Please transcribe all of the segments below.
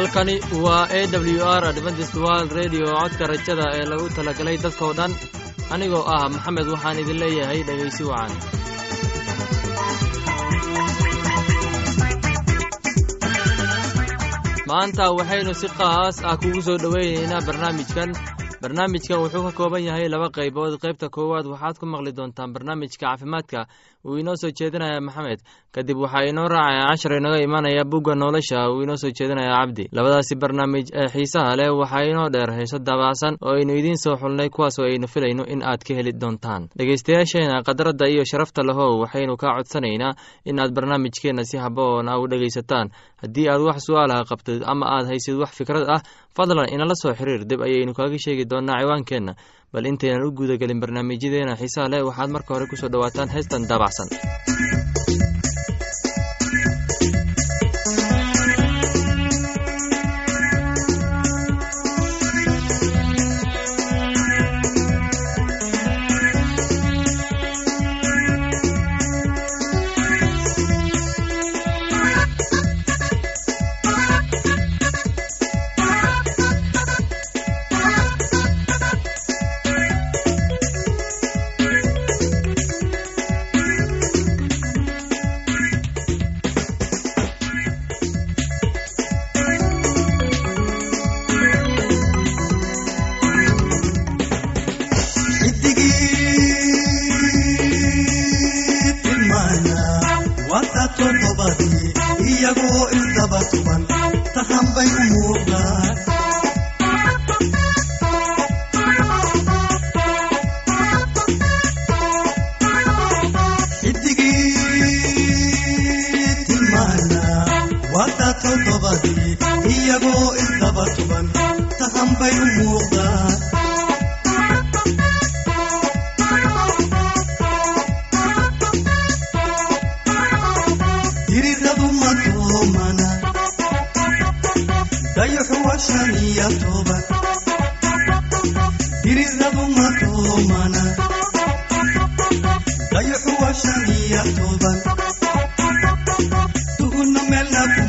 halkani waa a w r adventist world radio codka rajada ee lagu talagalay dadkoo dhan. Anigoo ah maxamed waxaan idin leeyahay dhegaysi wacan. Maanta waxaynu si qaas ah kugu soo dhoweynaynaa barnaamijkan barnaamijkan wuxuu ka kooban yahay laba qaybood. Qaybta koowaad waxaad ku maqli doontaan barnaamijka caafimaadka. Uu inoo soo jeedinaya maxamed. Kadib waxaa inoo raacaya cashar inaga imanaya bugga nolosha uu inoo soo jeedinaya cabdi. Labadaasi barnaamij ee xiisaha leh waxaa inoo dheer heeso daabacsan oo aynu idiin soo xulnay kuwaasoo aynu filayno in aad ka heli doontaan. Dhegaystayaasheena khadradda iyo sharafta lahow waxaynu kaa codsanaynaa in aad barnaamijkeenna si haboona u dhegaysataan. Haddii aad wax su'aalaha qabtid ama aad haysid wax fikrad ah fadlan inala soo xiriir dib ayaynu kaaga sheegi doonaa ciwaankeenna. Bal intaynan u guudagelin barnaamijyadeena xiisaha leh waxaad marka hore ku soo dhowaataan heestan daabacsan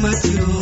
jiro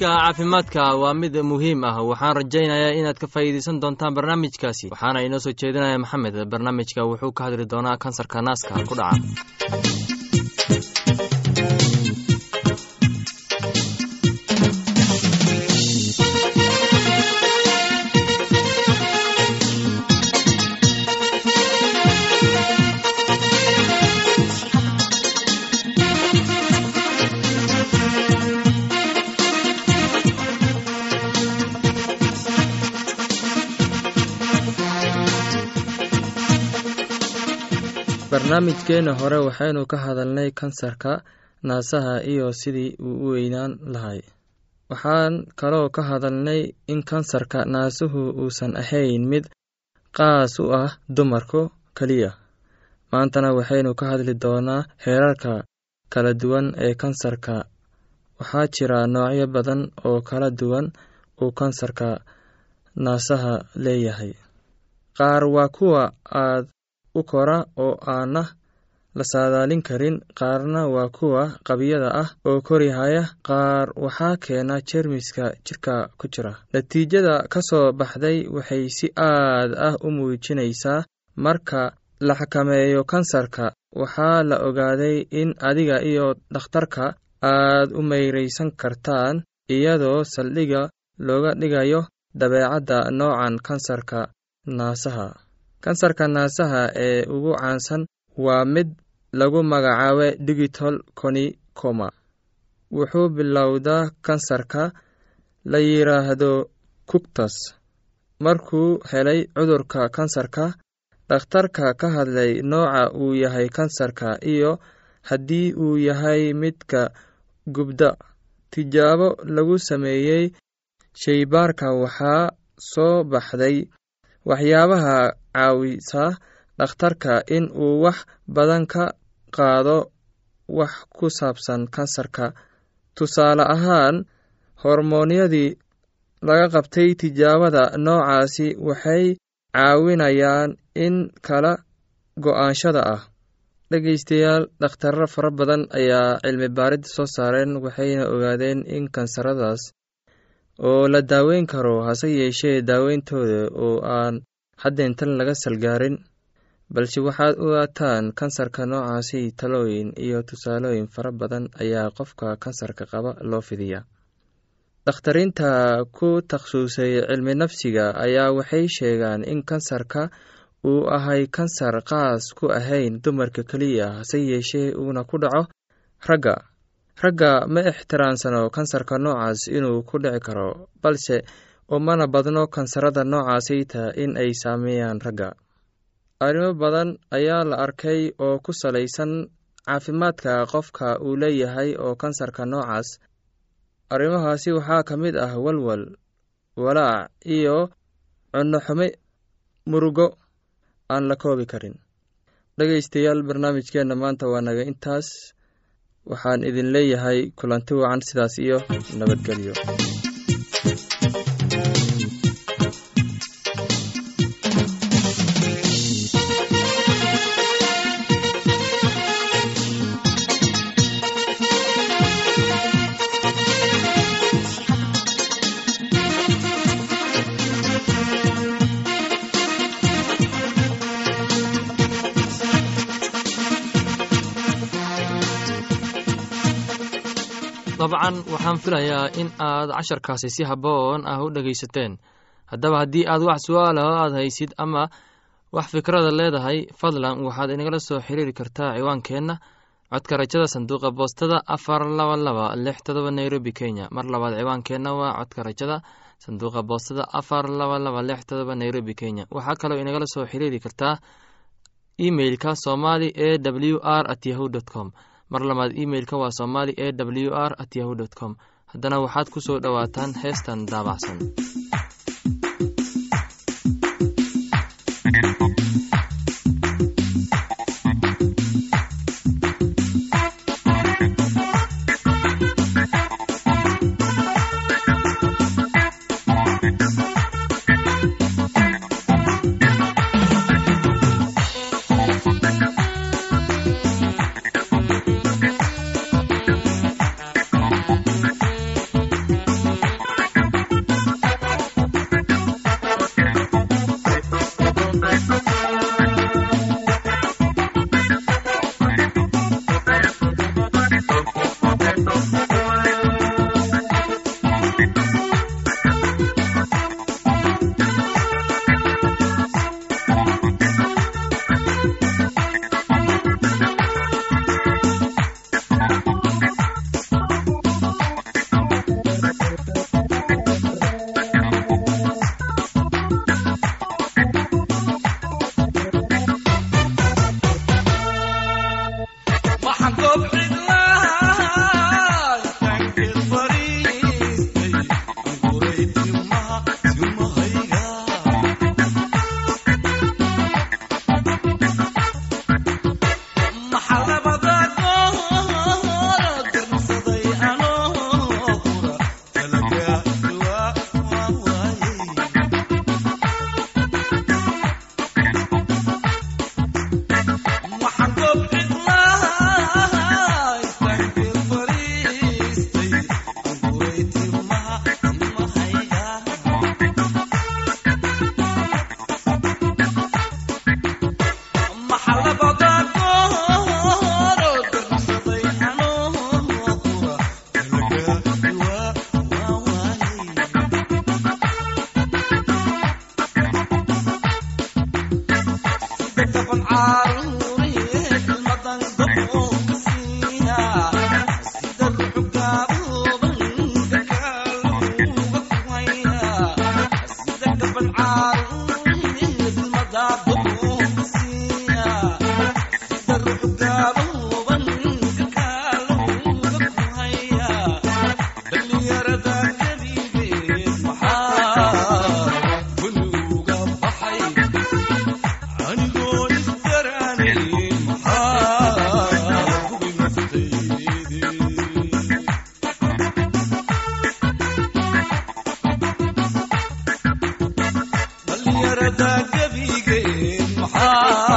barnaamijka caafimaadka waa mid muhiim ah. Waxaan rajaynayaa inaad ka faa'iidaysan doontaan barnaamijkaasi. Waxaana inoo soo jeedinaya maxamed. Barnaamijka wuxuu ka hadli doonaa kansarka naaska ku dhaca barnaamijkeenna hore waxaynu ka hadalnay kansarka naasaha iyo sidii uu u weynaan lahay. Waxaan kaloo ka hadalnay in kansarka naasuhu uusan ahayn mid qaas u ah dumarku keliya maantana waxaynu ka hadli doonaa heerarka kala duwan ee kansarka. Waxaa jira noocyo badan oo kala duwan uu kansarka naasaha leeyahay. Qaar waa kuwa aad u kora oo aanna la saadaalin karin. Qaarna waa kuwa qabiyada ah oo korihaya qaar waxaa keena jeermiska jirka ku jira. Natiijada ka soo baxday waxay si aad ah u muujinaysaa marka la xakameeyo kansarka. Waxaa la ogaaday in adiga iyo dhakhtarka aad u mayraysan kartaan iyadoo saldhigga looga dhigayo dabeecadda noocan kansarka naasaha kansarka naasaha ee ugu caansan waa mid lagu magacaabo digital conicoma wuxuu bilowdaa kansarka la yidhaahdo cugtas markuu helay cudurka kansarka dhakhtarka ka hadlay nooca uu yahay kansarka iyo haddii uu yahay midka gubda. Tijaabo lagu sameeyey shaybaarka waxaa soo baxday waxyaabaha caawisa dhakhtarka in uu wax badan ka qaado wax ku saabsan kansarka. Tusaale ahaan hormoonyadii laga qabtay tijaabada noocaasi waxay caawinayaan in kala go'aanshada ah. Dhegeystayaal dhakhtarro fara badan ayaa cilmi baarid soo saareen waxayna ogaadeen in kansaradaas oo la daaweyn karo hase yeeshee daaweyntooda oo aan haddeentan laga salgaarin balse waxaad ogaataan kansarka noocaasi talooyin iyo tusaalooyin fara badan ayaa qofka kansarka qaba loo fidiyaa. Dakhtariinta ku takhasusay cilmi nafsiga ayaa waxay sheegaan in kansarka uu ahay kansar qaas ku ahayn dumarka keliya hase yeeshee uuna ku dhaco ragga ragga ma ixtiraansano kansarka noocaas inuu ku dhici karo balse umana badno kansarada noocaasayta in ay saameeyaan ragga. Arrimo badan ayaa la arkay oo ku salaysan caafimaadka qofka uu leeyahay oo kansarka noocaas. Arrimahaasi waxaa ka mid ah walwal walaac iyo cunno xume murugo aan la koobi karin. Dhegaystayaal barnaamijkeenna maanta waa naga intaas waxaan idin leeyahay kulanti wacan sidaas iyo nabadgelyo dabcan waxaan filayaa in aad casharkaasi si habboon ah u dhegaysateen haddaba haddii aad wax su'aalaho aad haysid ama wax fikrada leedahay fadlan waxaad inagala soo xiriiri kartaa ciwaankeenna. Codka rajada sanduuqa boostada afar laba laba lix todoba nairobi kenya. Mar labaad ciwaankeenna waa codka rajada sanduuqa boostada afar laba laba lix todoba nairobi kenya. Waxaa kaloo inagala soo xiriiri kartaa emeilka somali e w r at yahu dt com mar labaad imeilka waa somali e w r at yahu com. Haddana waxaad ku soo dhowaataan heestan daabacsan Ah, ah, ah.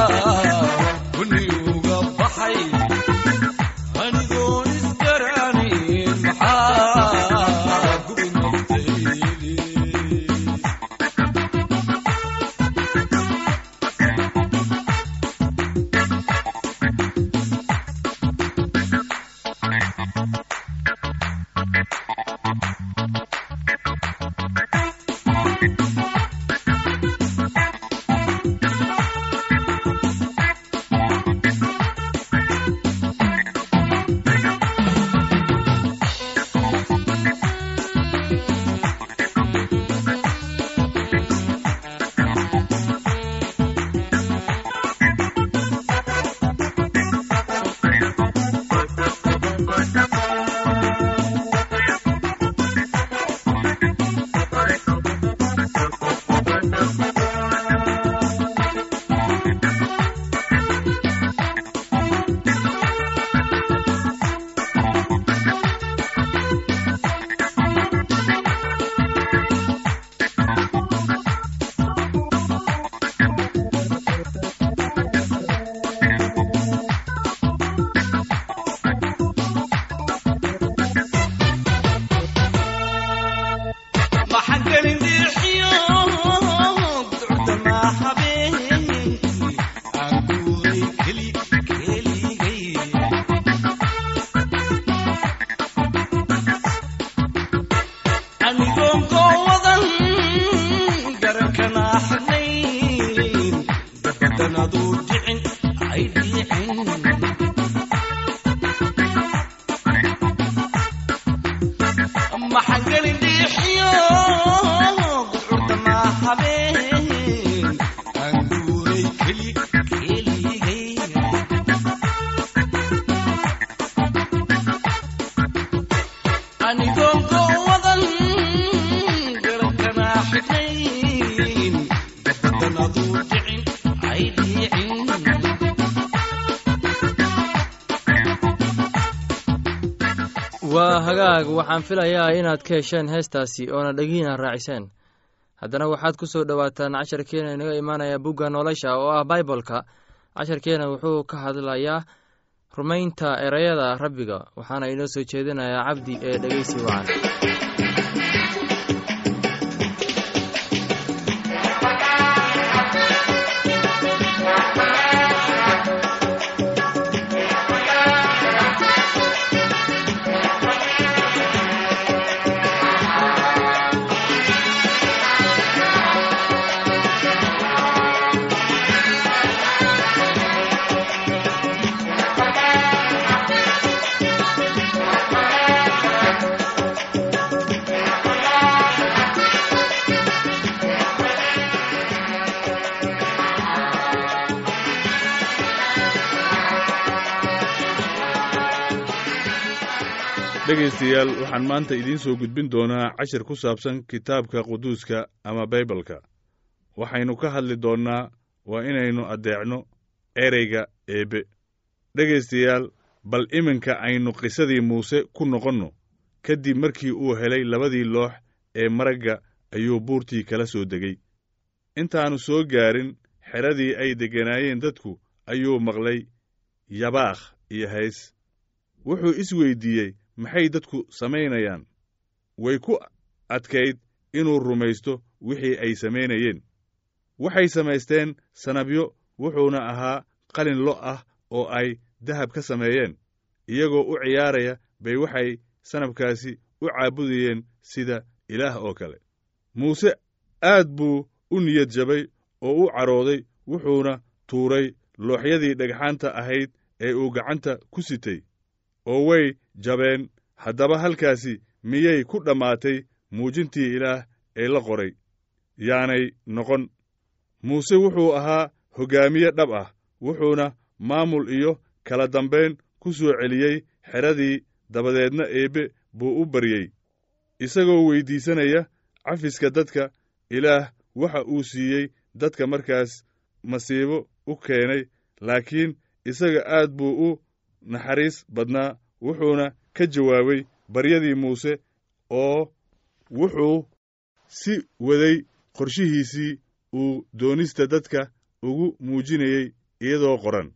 Waa hagaag waxaan filayaa inaad ka hesheen heestaasi oona dhegihiina raaciseen. Haddana waxaad ku soo dhowaataan casharkeena inaga imaanaya bugga nolosha oo ah baibolka casharkeena wuxuu ka hadlayaa rumaynta ereyada rabbiga waxaana inoo soo jeedinayaa cabdi ee dhegeysi wacan dhegaystayaal waxaan maanta idiin soo gudbin doonaa cashir ku saabsan kitaabka quduuska ama baybalka waxaynu ka hadli doonnaa waa inaynu addeecno ereyga eebbe dhegaystayaal bal iminka aynu qisadii muuse ku noqonno. Kadib markii uu helay labadii loox ee maragga ayuu buurtii kala soo degay. Intaannu soo gaarin xeradii ay degganaayeen dadku ayuu maqlay yabaakh iyo hays. Wuxuu isweyddiiyey maxay dadku samaynayaan way ku adkayd inuu rumaysto wixii ay samaynayeen waxay samaysteen sanabyo wuxuuna ahaa qalin lo' ah oo ay dahab ka sameeyeen. Iyagoo u ciyaaraya bay waxay sanabkaasi u caabudayeen sida ilaah oo kale. Muuse aad buu u niyad jabay oo u carooday wuxuuna tuuray looxyadii dhagxaanta ahayd ee uu gacanta ku sitay oo way jabeen haddaba halkaasi miyay ku dhammaatay muujintii ilaah ee la qoray? Yaanay noqon. Muuse wuxuu ahaa hoggaamiye dhab ah wuxuuna maamul iyo kala dambayn ku soo celiyey xeradii dabadeedna eebbe buu u baryey isagoo weyddiisanaya cafiska dadka. Ilaah waxa uu siiyey dadka markaas masiibo u keenay laakiin isaga aad buu u naxariis badnaa wuxuuna ka jawaabay baryadii muuse oo wuxuu si waday qorshihiisii uu doonista dadka ugu muujinayey iyadoo qoran.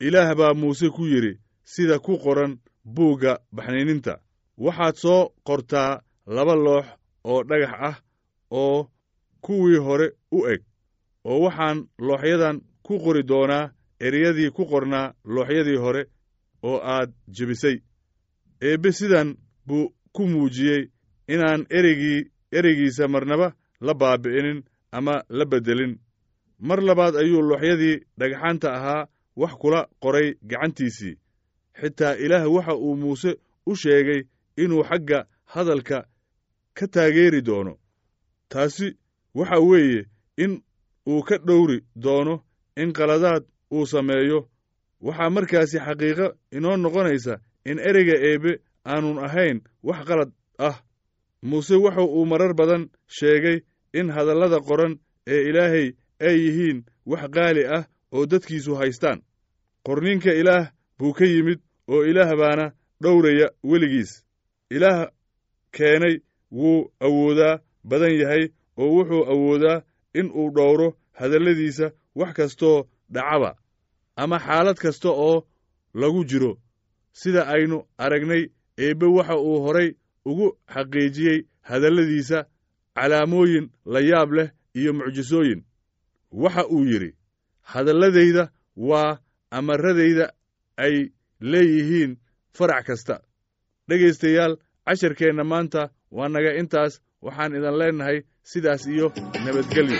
Ilaah baa muuse ku yidhi sida ku qoran buugga baxniininta waxaad soo qortaa laba loox oo dhagax ah oo kuwii hore u eg oo waxaan looxyadan ku qori doonaa ereyadii ku qornaa looxyadii hore oo aad jebisay. Eebbe sidan buu ku muujiyey inaan ereygii ereygiisa marnaba la baabi'inin ama la beddelin. Mar labaad ayuu looxyadii dhagxaanta ahaa wax kula qoray gacantiisii. Xitaa ilaah waxa uu muuse u sheegay inuu xagga hadalka ka taageeri doono. Taasi waxa weeye in uu ka dhowri doono in qaladaad uu sameeyo waxaa markaasi xaqiiqo inoo noqonaysa in ereyga eebbe aanun ahayn wax qalad ah muuse wuxa uu marar badan sheegay in hadallada qoran ee ilaahay ay yihiin wax qaali ah oo dadkiisu haystaan. Qorniinka ilaah buu ka yimid oo ilaah baana dhowraya weligiis. Ilaah keenay wuu awoodaa badan yahay oo wuxuu awoodaa in uu dhowro hadalladiisa wax kastoo dhacaba ama xaalad kasta oo lagu jiro. Sida aynu aragnay eebbe waxa uu horay ugu xaqiijiyey hadalladiisa calaamooyin la yaab leh iyo mucjisooyin. Waxa uu yidhi hadalladayda waa amaradayda ay leeyihiin farac kasta. Dhegaystayaal casharkeenna maanta waa naga intaas waxaan idan leennahay sidaas iyo nabadgelyo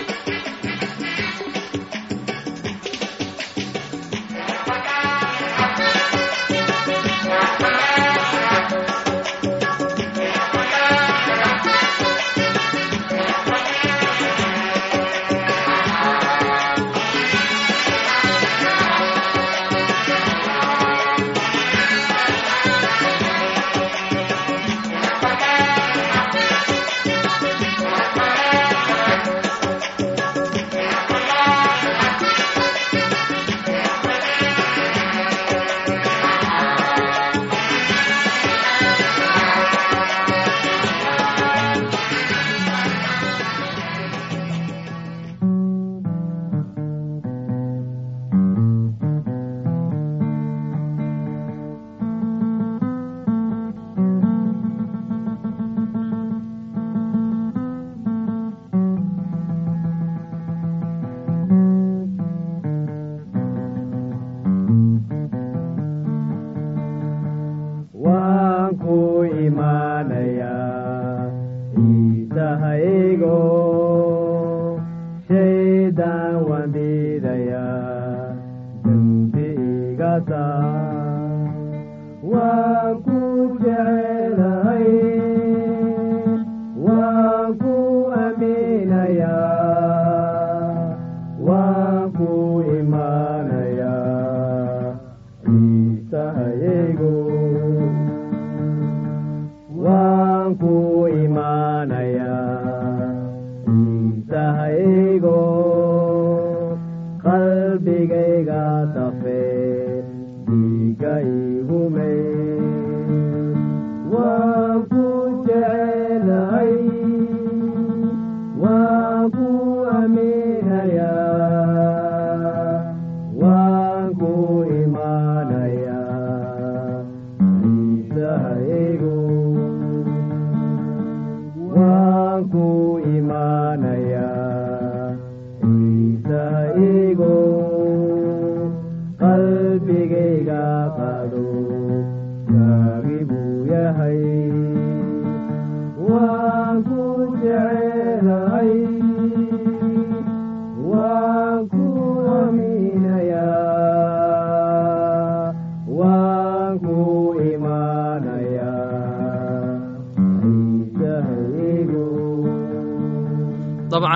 ku aaminayaa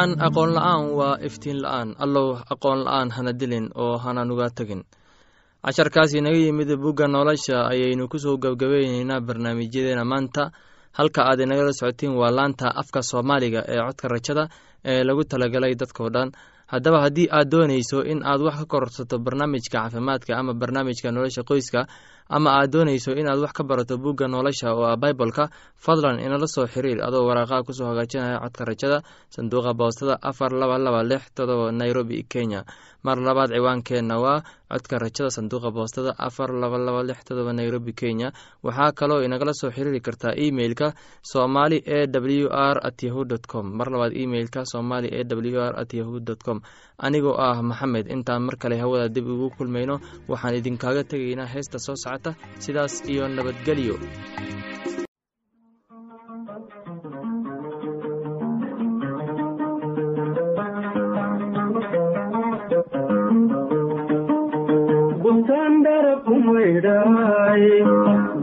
dabcan aqoon la'aan waa iftiin la'aan. Allow aqoon la'aan hana dilin oo hana nuga tegin casharkaas inaga yimid bugga nolosha ayaynu ku soo gebgabaynaynaa barnaamijyadeena maanta. Halka aad inagala socotiin waa laanta afka soomaaliga ee codka rajada ee lagu talagalay dadkao dhan. Haddaba haddii aad doonayso in aad wax ka kororsato barnaamijka caafimaadka ama barnaamijka nolosha qoyska ama aad doonayso inaad wax ka barato bugga nolosha oo ah biboleka fadlan inala soo xiriir adoo waraaqaha ku soo hagaajinaya codka rajada sanduuqa boostada afar laba laba lix todoba nairobi kenya. Mar labaad ciwaankeenna waa codka rajada sanduuqa boostada afar laba laba lix todoba nairobi kenya. Waxaa kaloo inagala soo xiriiri kartaa emeilka somali e w r at yahu dt com. Mar labaad emeilka somali e w r at yahu dt com. Anigoo ah maxamed intaan mar kale hawada dib ugu kulmayno waxaan idinkaaga tegaynaa heesta soo socota sidaas iyo nabadgelyo.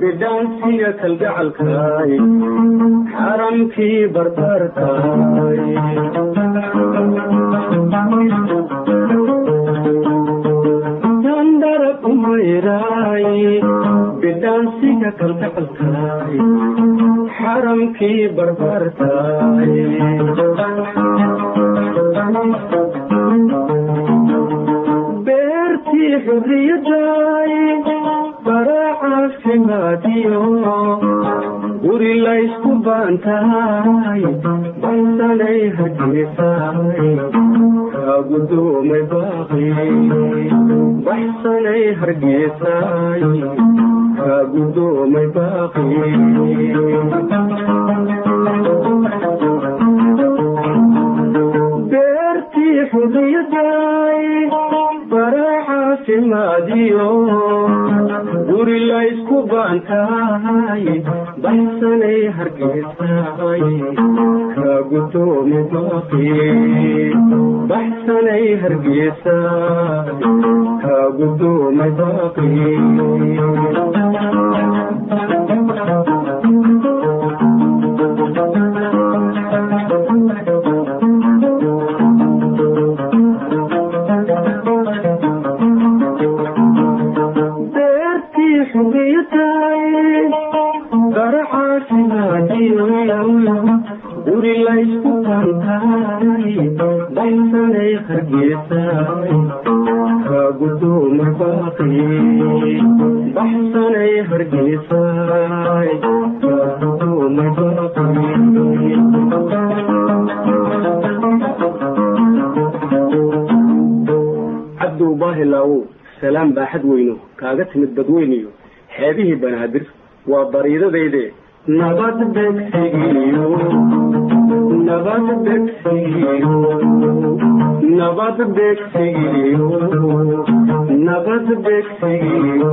Bidhaansiga kalgacalkaay xaramkii barbaarkaay umaydhaay bidhaansiga kalgacalkaay xaramkii beertii xurriyaday baraacafimaadiyo guri laysku baantahay baysanay hargeysaay kaa gudoomay baaqi beertii xurriyaday baraacafimaadiyo guri laysku baantahay gudoomi baaqi baxsanay hargeysaay kaa gudoomi baaqi banaadir waa bariidadayde nabad begsigiyo nabad begsigiyo nabad begsigiyo nabad begsigiyo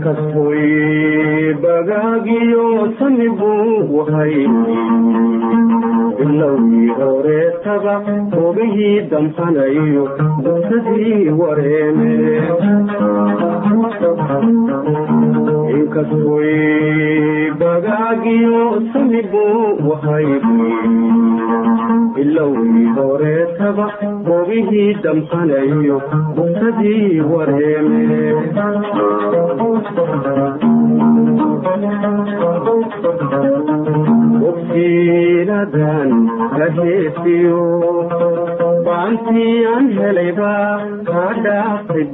inkastoy bagaagiyo sani buu wahay bilowgii horeetaba hogihii damhanayo dugsadii wareeme inkastoy bagaagiyo sani bilowgii horeetaba hogihii damhanayo dugsadii wareeme ogsiinadan kaheesiyo baantii aan helayba kaa dhaaftay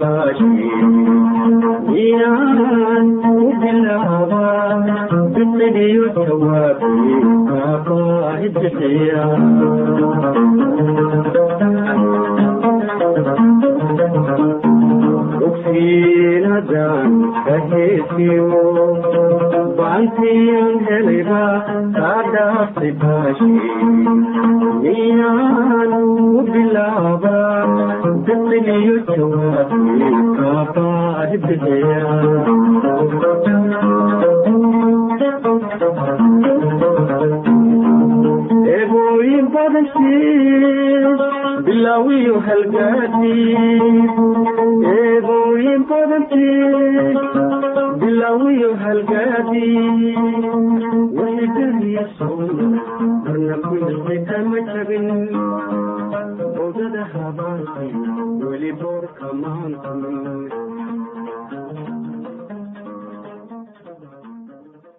ogsiinadan heesiyo baantiyan helayba kaa dhaaftay baashi miyaanu bilaaba biqiliyo jawaabi kaabaadi bixiya